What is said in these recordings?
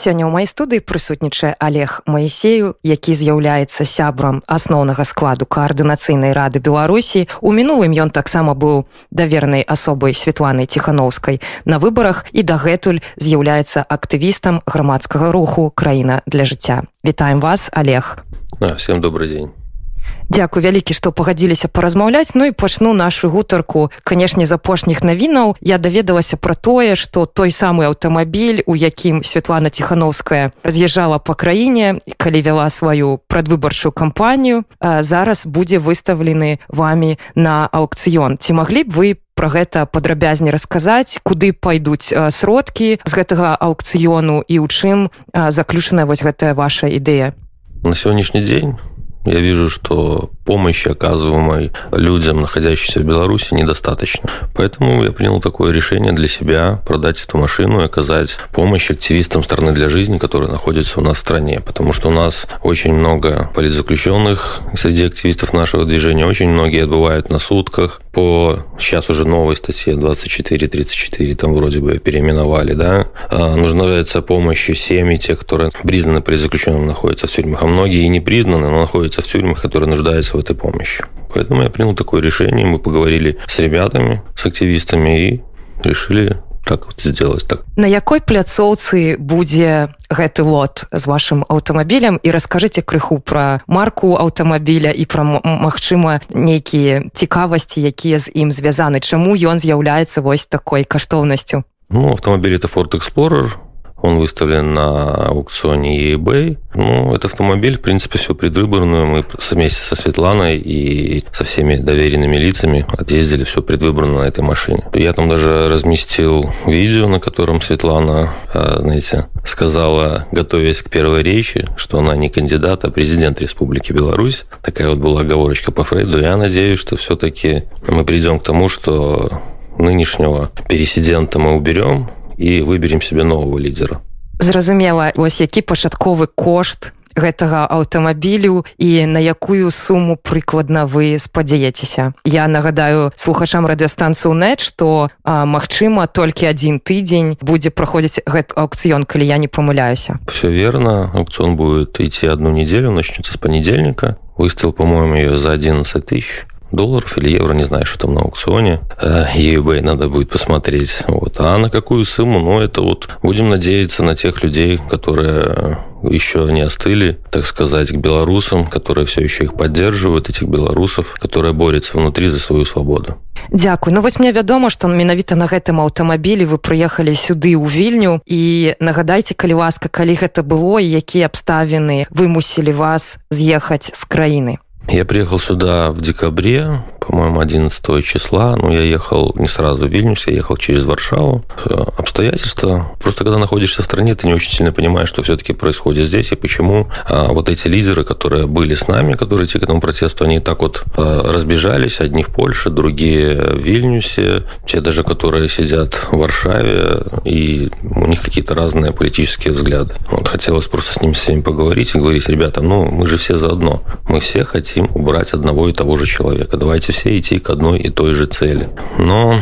Сёння ў маёй студыі прысутнічае Олег Маісею, які з'яўляецца сябрам асноўнага складу каардынацыйнай рады Беларусі. У мінулым ён таксама быў давернай асобай Светланай Ціхановскай на выбарах і дагэтуль з'яўляецца актывістам грамадскага руху краіна для жыцця. Вітаем вас, Олег. А, всем добрый день. Дякую вялікі што пагадзіліся паразмаўляць. Ну і пачну нашу гутарку канешне з апошніх навінаў. Я даведалася пра тое што той самы аўтамабіль у якім Святлана ціхановская раз'язджала па краіне калі вяла сваю прадвыбарчую кампанію зараз будзе выстаўлены вами на аўкцыён. Ці маглі б вы про гэта падрабязней расказаць? Куды пайдуць сродкі з гэтага аўкцыёну і ў чым заключаная вось гэтая ваша ідэя? На сённяшні дзень я вижу, что помощи, оказываемой людям, находящимся в Беларуси, недостаточно. Поэтому я принял такое решение для себя продать эту машину и оказать помощь активистам страны для жизни, которые находятся у нас в стране. Потому что у нас очень много политзаключенных среди активистов нашего движения, очень многие отбывают на сутках по сейчас уже новой статье 24-34, там вроде бы переименовали, да, а, нуждается помощь семьи, те, которые признаны политзаключенными, находятся в тюрьмах, а многие и не признаны, но находятся находятся в тюрьмах, которые нуждаются в этой помощи. Поэтому я принял такое решение. Мы поговорили с ребятами, с активистами и решили так вот сделать так на якой пляцоўцы будзе гэты лот з вашим аўтамабілем і расскажыце крыху пра марку аўтамабіля і пра магчыма нейкія цікавасці якія з ім звязаны чаму ён з'яўляецца вось такой каштоўнасцю ну автомобиль это форт explorer Он выставлен на аукционе eBay. Ну, этот автомобиль, в принципе, все предвыборную. Мы вместе со Светланой и со всеми доверенными лицами отъездили все предвыборно на этой машине. Я там даже разместил видео, на котором Светлана, а, знаете, сказала, готовясь к первой речи, что она не кандидат, а президент Республики Беларусь. Такая вот была оговорочка по Фрейду. Я надеюсь, что все-таки мы придем к тому, что нынешнего пересидента мы уберем, і выберем себе нового лідера зразумела ось які пачатковы кошт гэтага аўтамабілю і на якую суму прыкладна вы спадзяецеся. Я нагадаю слухачам радыёстанцыю нет што магчыма толькі адзін тыдзень будзе праходзіць гэты аукцыён калі я не памыляюся. Все верно аукцыон будет идти одну неделю начнется с понедельника. Выставил по-моему ее за 11 тысяч долларов или евро, не знаю, что там на аукционе. eBay э, надо будет посмотреть. Вот. А на какую сумму? Ну, это вот будем надеяться на тех людей, которые еще не остыли, так сказать, к белорусам, которые все еще их поддерживают, этих белорусов, которые борются внутри за свою свободу. Дякую. Ну вось мне вядома, што менавіта на гэтым аўтамабілі вы прыехалі сюды ў вільню і нагадайце, калі ласка, калі гэта было і якія абставіны вымусілі вас з'ехаць з краіны. Я приехал сюда в декабре, по-моему, 11 числа. Ну, я ехал не сразу в Вильнюс, я ехал через Варшаву. Обстоятельства. Просто когда находишься в стране, ты не очень сильно понимаешь, что все-таки происходит здесь и почему а, вот эти лидеры, которые были с нами, которые идти к этому протесту, они так вот а, разбежались. Одни в Польше, другие в Вильнюсе. Те даже, которые сидят в Варшаве, и у них какие-то разные политические взгляды. Вот хотелось просто с ними всеми поговорить и говорить, ребята, ну, мы же все заодно. Мы все хотим убрать одного и того же человека. Давайте все идти к одной и той же цели. Но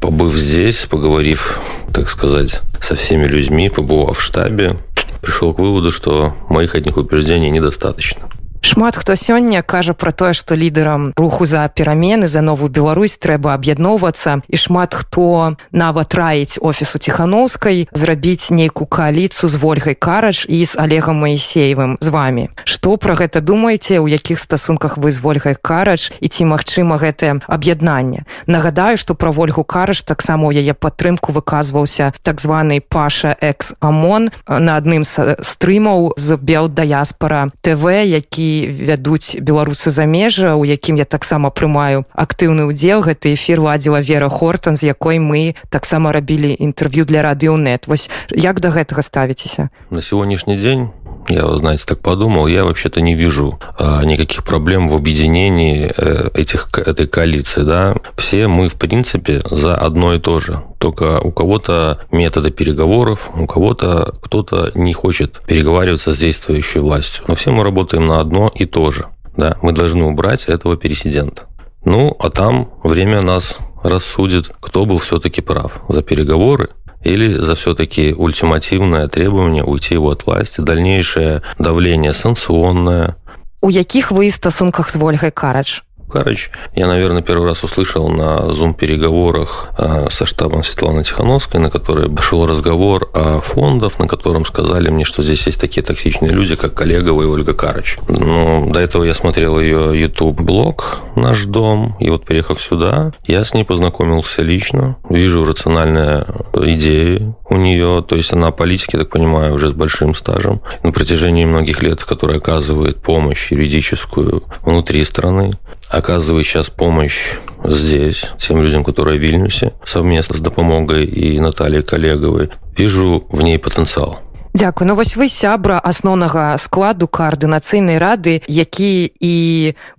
побыв здесь, поговорив, так сказать, со всеми людьми, побывав в штабе, пришел к выводу, что моих одних убеждений недостаточно. Шмат хто сёння кажа пра тое што лідарам руху за перамены за новую Беларусь трэба аб'ядноўвацца. І шмат хто нават раіць офісу ціхановскай зрабіць нейкую кааліцыю з ольгай карач і з олегам моисеевым з вами што пра гэта думаеце у якіх стасунках вы з ольгай карач і ці магчыма гэтае аб'яднанне? Нагадаю што пра ольгу караш таксама у яе падтрымку выказваўся так званы паша экс амон на адным з стрымаў з бел даяспора тв які вядуць беларусы замежжа у якім я таксама прымаю актыўны ўдзел. Гэты эфір ладзіла вера хортан з якой мы таксама рабілі інтэрв'ю для радыёнет вось як да гэтага ставіцеся? На сегодняшний день я, знаете, так подумал, я вообще-то не вижу а, никаких проблем в объединении э, этих, этой коалиции. Да? Все мы, в принципе, за одно и то же. Только у кого-то методы переговоров, у кого-то кто-то не хочет переговариваться с действующей властью. Но все мы работаем на одно и то же. Да? Мы должны убрать этого пересидента. Ну, а там время нас рассудит, кто был все-таки прав. За переговоры или за все-таки ультимативное требование уйти его от власти, дальнейшее давление санкционное. У якіх вы стасунках з Вольгай Карадж? Карыч. Я, наверное, первый раз услышал на зум-переговорах э, со штабом Светланы Тихановской, на которой шел разговор о фондах, на котором сказали мне, что здесь есть такие токсичные люди, как Коллегова и Ольга Карыч. Ну, до этого я смотрел ее YouTube-блог «Наш дом», и вот приехав сюда, я с ней познакомился лично, вижу рациональные идеи у нее, то есть она политики, так понимаю, уже с большим стажем, на протяжении многих лет, которая оказывает помощь юридическую внутри страны оказывает сейчас помощь здесь, тем людям, которые в Вильнюсе, совместно с допомогой и Натальей Коллеговой. Вижу в ней потенциал. Дякую ну вось вы сябра асноўнага складу каардынацыйнай рады які і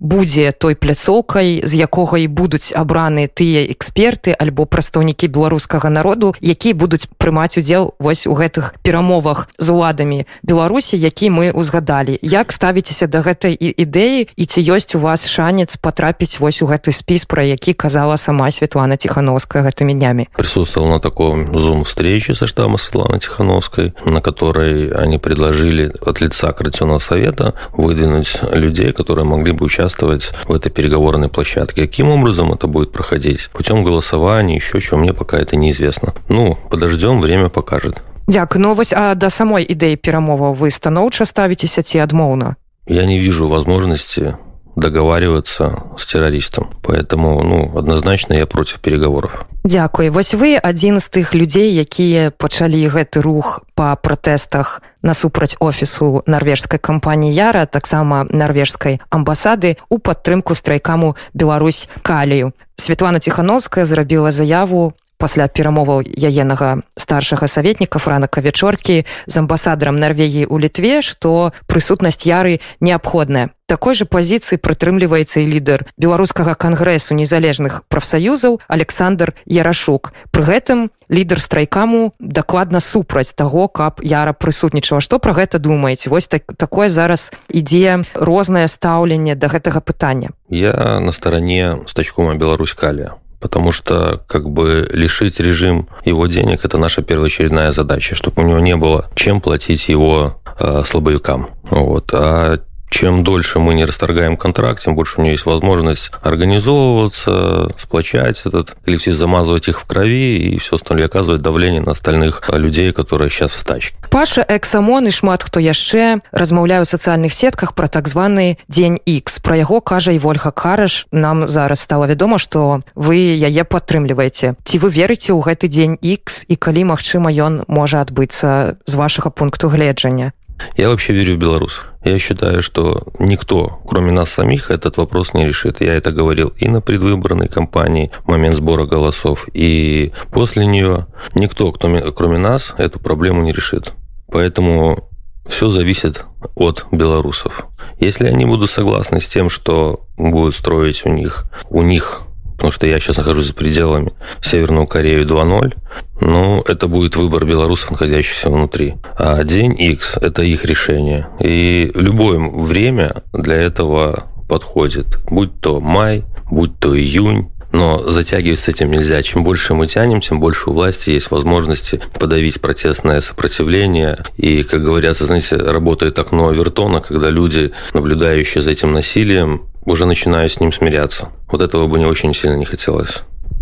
будзе той пляцоўкай з якога і будуць абраны тыя эксперты альбо прадстаўнікі беларускага народу якія будуць прымаць удзел вось у гэтых перамовах з уладамі беларусі які мы узгадалі як ставіцеся да гэтай ідэі і ці ёсць у вас шанец потрапіць вось у гэты спіс про які казала сама Светлана тихохановская гэтымі днямі? Присутствовал на таком зум встрече со штаба Светланы тихохановской на которой которой они предложили от лица Координационного совета выдвинуть людей, которые могли бы участвовать в этой переговорной площадке. Каким образом это будет проходить? Путем голосования, еще чего, мне пока это неизвестно. Ну, подождем, время покажет. Дякую. Ну, вось, а до самой идеи перамоваў вы станоўча ставіцеся ці адмоўна? Я не вижу возможности договариваться с террористом. Поэтому, ну, однозначно я против переговоров. Дякую. Вось вы адзін з тых людзей, якія пачалі гэты рух па пратэстах насупраць офісу нарвежскай кампаніі Яра, таксама нарвежскай амбасады у падтрымку страйкаму Беларусь калію. Светлана Тхановская зрабіла заяву пасля перамоваў яенага старшага саветніка франака вячоркі з амбасадарам Нарвегіі ў літве, што прысутнасць яры неабходная. Такой жа пазіцыі прытрымліваецца і лідар беларускага кангрэсу незалежных прафсаюзаў Александр Ярашук. Пры гэтым лідар страйкаму дакладна супраць таго, каб яра прысутнічала. Што пра гэта думаеце? Вось так, такое зараз ідзе рознае стаўленне да гэтага пытання. Я на старане стачкома Беларусь калія потому что как бы лишить режим его денег – это наша первоочередная задача, чтобы у него не было чем платить его э, слабовикам. Вот. А чем дольше мы не расторгаем контракт, тем больше у нее есть возможность организовываться, сплочать этот коллектив, замазывать их в крови и все остальное, оказывать давление на остальных людей, которые сейчас в стачке. Паша Эксамон и шмат хто яшчэ размаўляю ў сацыяльных сетках про так званы дзень X. Про яго кажа і Вольга Караш. Нам зараз стало вядома, што вы яе падтрымліваеце. Ці вы верыце ў гэты дзень X і калі магчыма ён можа адбыцца з вашага пункту гледжання? Я вообще верю в белорусов. Я считаю, что никто, кроме нас самих, этот вопрос не решит. Я это говорил и на предвыборной кампании, в момент сбора голосов, и после нее. Никто, кто, кроме нас, эту проблему не решит. Поэтому все зависит от белорусов. Если они будут согласны с тем, что будут строить у них, у них потому что я сейчас нахожусь за пределами Северную Корею 2.0, ну, это будет выбор белорусов, находящихся внутри. А день X – это их решение. И любое время для этого подходит. Будь то май, будь то июнь, но затягивать с этим нельзя. Чем больше мы тянем, тем больше у власти есть возможности подавить протестное сопротивление. И, как говорят, знаете, работает окно Авертона, когда люди, наблюдающие за этим насилием, уже начинаю с ним смиряться. Вот этого бы не очень сильно не хотелось.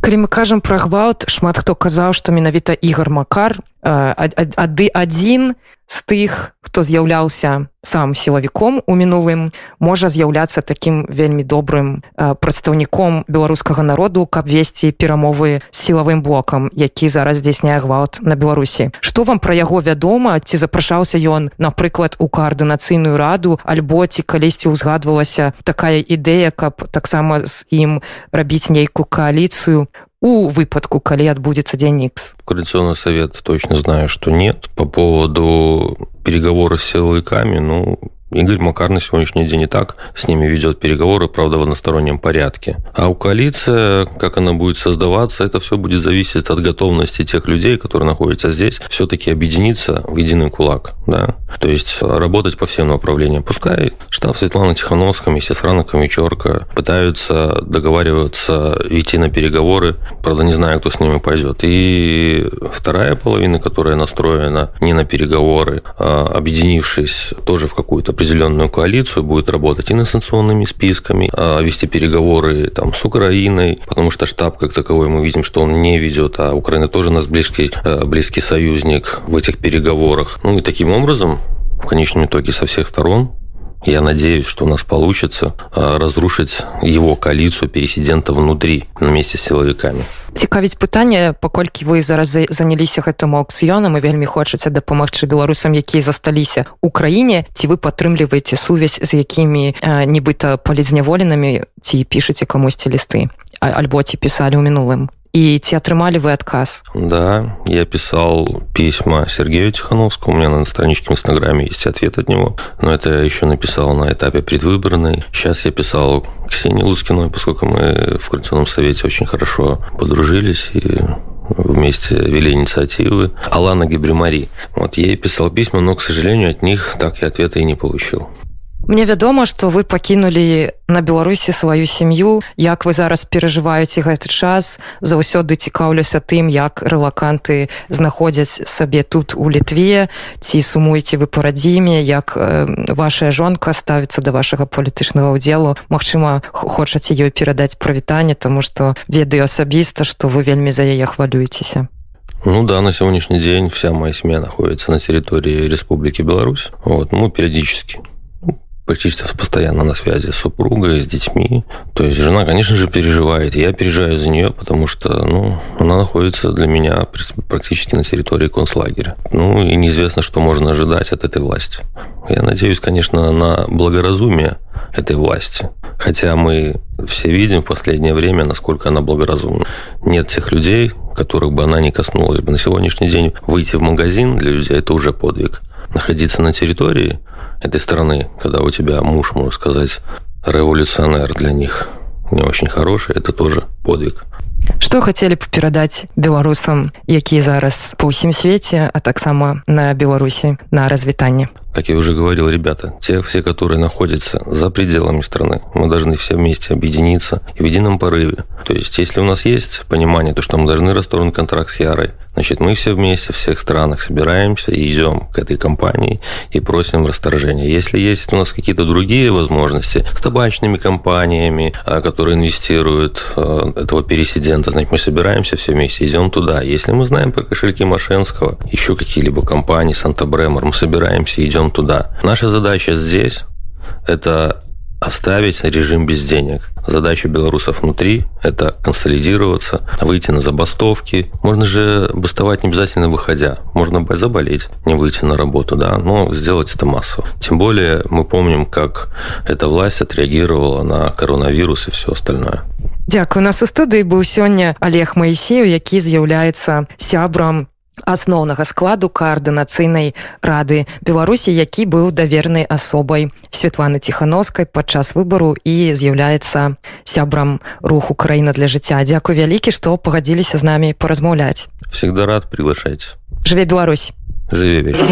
Калі мы кажам пра гвалт шмат хто казаў што менавіта ігар макар ады адзін з тых хто з'яўляўся сам сілавіком у мінулым можа з'яўляцца такім вельмі добрым прадстаўніком беларускага народу каб весці перамовы з сілавым блокам які зараз здзяйсняе гвалт на беларусі. Што вам пра яго вядома? Ці запрашаўся ён напрыклад у каардынацыйную раду альбо ці калісьці ўзгадвалася такая ідэя каб таксама з ім рабіць нейкую кааліцыю у выпадку калі отбудется день X коалиционный совет точно знаю что нет. По поводу переговоров с силовиками ну Игорь Макар на сегодняшний день и так с ними ведет переговоры, правда, в одностороннем порядке. А у коалиции, как она будет создаваться, это все будет зависеть от готовности тех людей, которые находятся здесь, все-таки объединиться в единый кулак. Да? То есть работать по всем направлениям. Пускай штаб Светланы Тихановской вместе с Раной Камичорко пытаются договариваться, идти на переговоры. Правда, не знаю, кто с ними пойдет. И вторая половина, которая настроена не на переговоры, а объединившись тоже в какую-то определенную коалицию, будет работать и с санкционными списками, а вести переговоры там, с Украиной, потому что штаб как таковой мы видим, что он не ведет, а Украина тоже нас близкий, э, близкий союзник в этих переговорах. Ну и таким образом, в конечном итоге со всех сторон я надеюсь, что у нас получится разрушить его коалицию пересидента внутри вместе с силовиками. цікавіць пытанне паколькі вы зараз заняліся гэтым аукцыёнам і вельмі хочаце дапамагчы беларусам якія засталіся у краіне ці вы падтрымліваеце сувязь з якімі нібыта палізняволенымі ці пішаце камусьці лісты альбо ці пісалі ў мінулым и те отрымали вы отказ? Да, я писал письма Сергею Тихановскому, у меня на страничке в Инстаграме есть ответ от него, но это я еще написал на этапе предвыборной. Сейчас я писал Ксении Лускиной, поскольку мы в Коалиционном совете очень хорошо подружились и вместе вели инициативы. Алана Гибримари. Вот ей писал письма, но, к сожалению, от них так я ответа и не получил. Мне вядома, што вы пакінулі на Беларусі сваю сям'ю, як вы зараз перажываеце гэты час, заўсёды цікаўлюся тым, як рэлаканты знаходзяць сабе тут у літве, ці сумуеце вы па радзіме, як э, вашая жонка ставіцца да вашага палітычнага ўдзелу. Магчыма, хочаце ёй перадаць правітанне, таму што ведаю асабіста, што вы вельмі за яе хвалюецеся. Ну да, на сегодняшний день вся моя семья находится на территории Республики Беларусь. Вот, ну, периодически практически постоянно на связи с супругой, с детьми. То есть жена, конечно же, переживает. Я переживаю за нее, потому что ну, она находится для меня практически на территории концлагеря. Ну и неизвестно, что можно ожидать от этой власти. Я надеюсь, конечно, на благоразумие этой власти. Хотя мы все видим в последнее время, насколько она благоразумна. Нет тех людей, которых бы она не коснулась бы. На сегодняшний день выйти в магазин для людей – это уже подвиг. Находиться на территории этой страны, когда у тебя муж, можно сказать, революционер для них не очень хороший, это тоже подвиг. Что хотели бы передать белорусам, якія зараз по ўсім свете, а таксама на Беларуси на развитание? Как я уже говорил, ребята, те все, которые находятся за пределами страны, мы должны все вместе объединиться и в едином порыве. То есть, если у нас есть понимание, то, что мы должны расторгнуть контракт с Ярой, Значит, мы все вместе, в всех странах собираемся и идем к этой компании и просим расторжения. Если есть у нас какие-то другие возможности с табачными компаниями, а, которые инвестируют а, этого пересидента, значит, мы собираемся все вместе, идем туда. Если мы знаем про кошельки Машенского, еще какие-либо компании, Санта-Бремор, мы собираемся идем туда. Наша задача здесь – это оставить режим без денег. Задача белорусов внутри – это консолидироваться, выйти на забастовки. Можно же бастовать не обязательно выходя. Можно заболеть, не выйти на работу, да, но сделать это массово. Тем более мы помним, как эта власть отреагировала на коронавирус и все остальное. Дякую. У нас у студыі быў сёння Олег Маісеў, які з'яўляецца сябрам Асноўнага складу каардынацыйнай рады беларусі які быў давернай асобай. Светланы ціхановскай падчас выбару і з'яўляецца сябрам руху краіна для жыцця. Дзякуй вялікі што пагадзіліся з намі паразмаўляць. Всегда рад приглашаць жыве Беларусь! Жыве вечер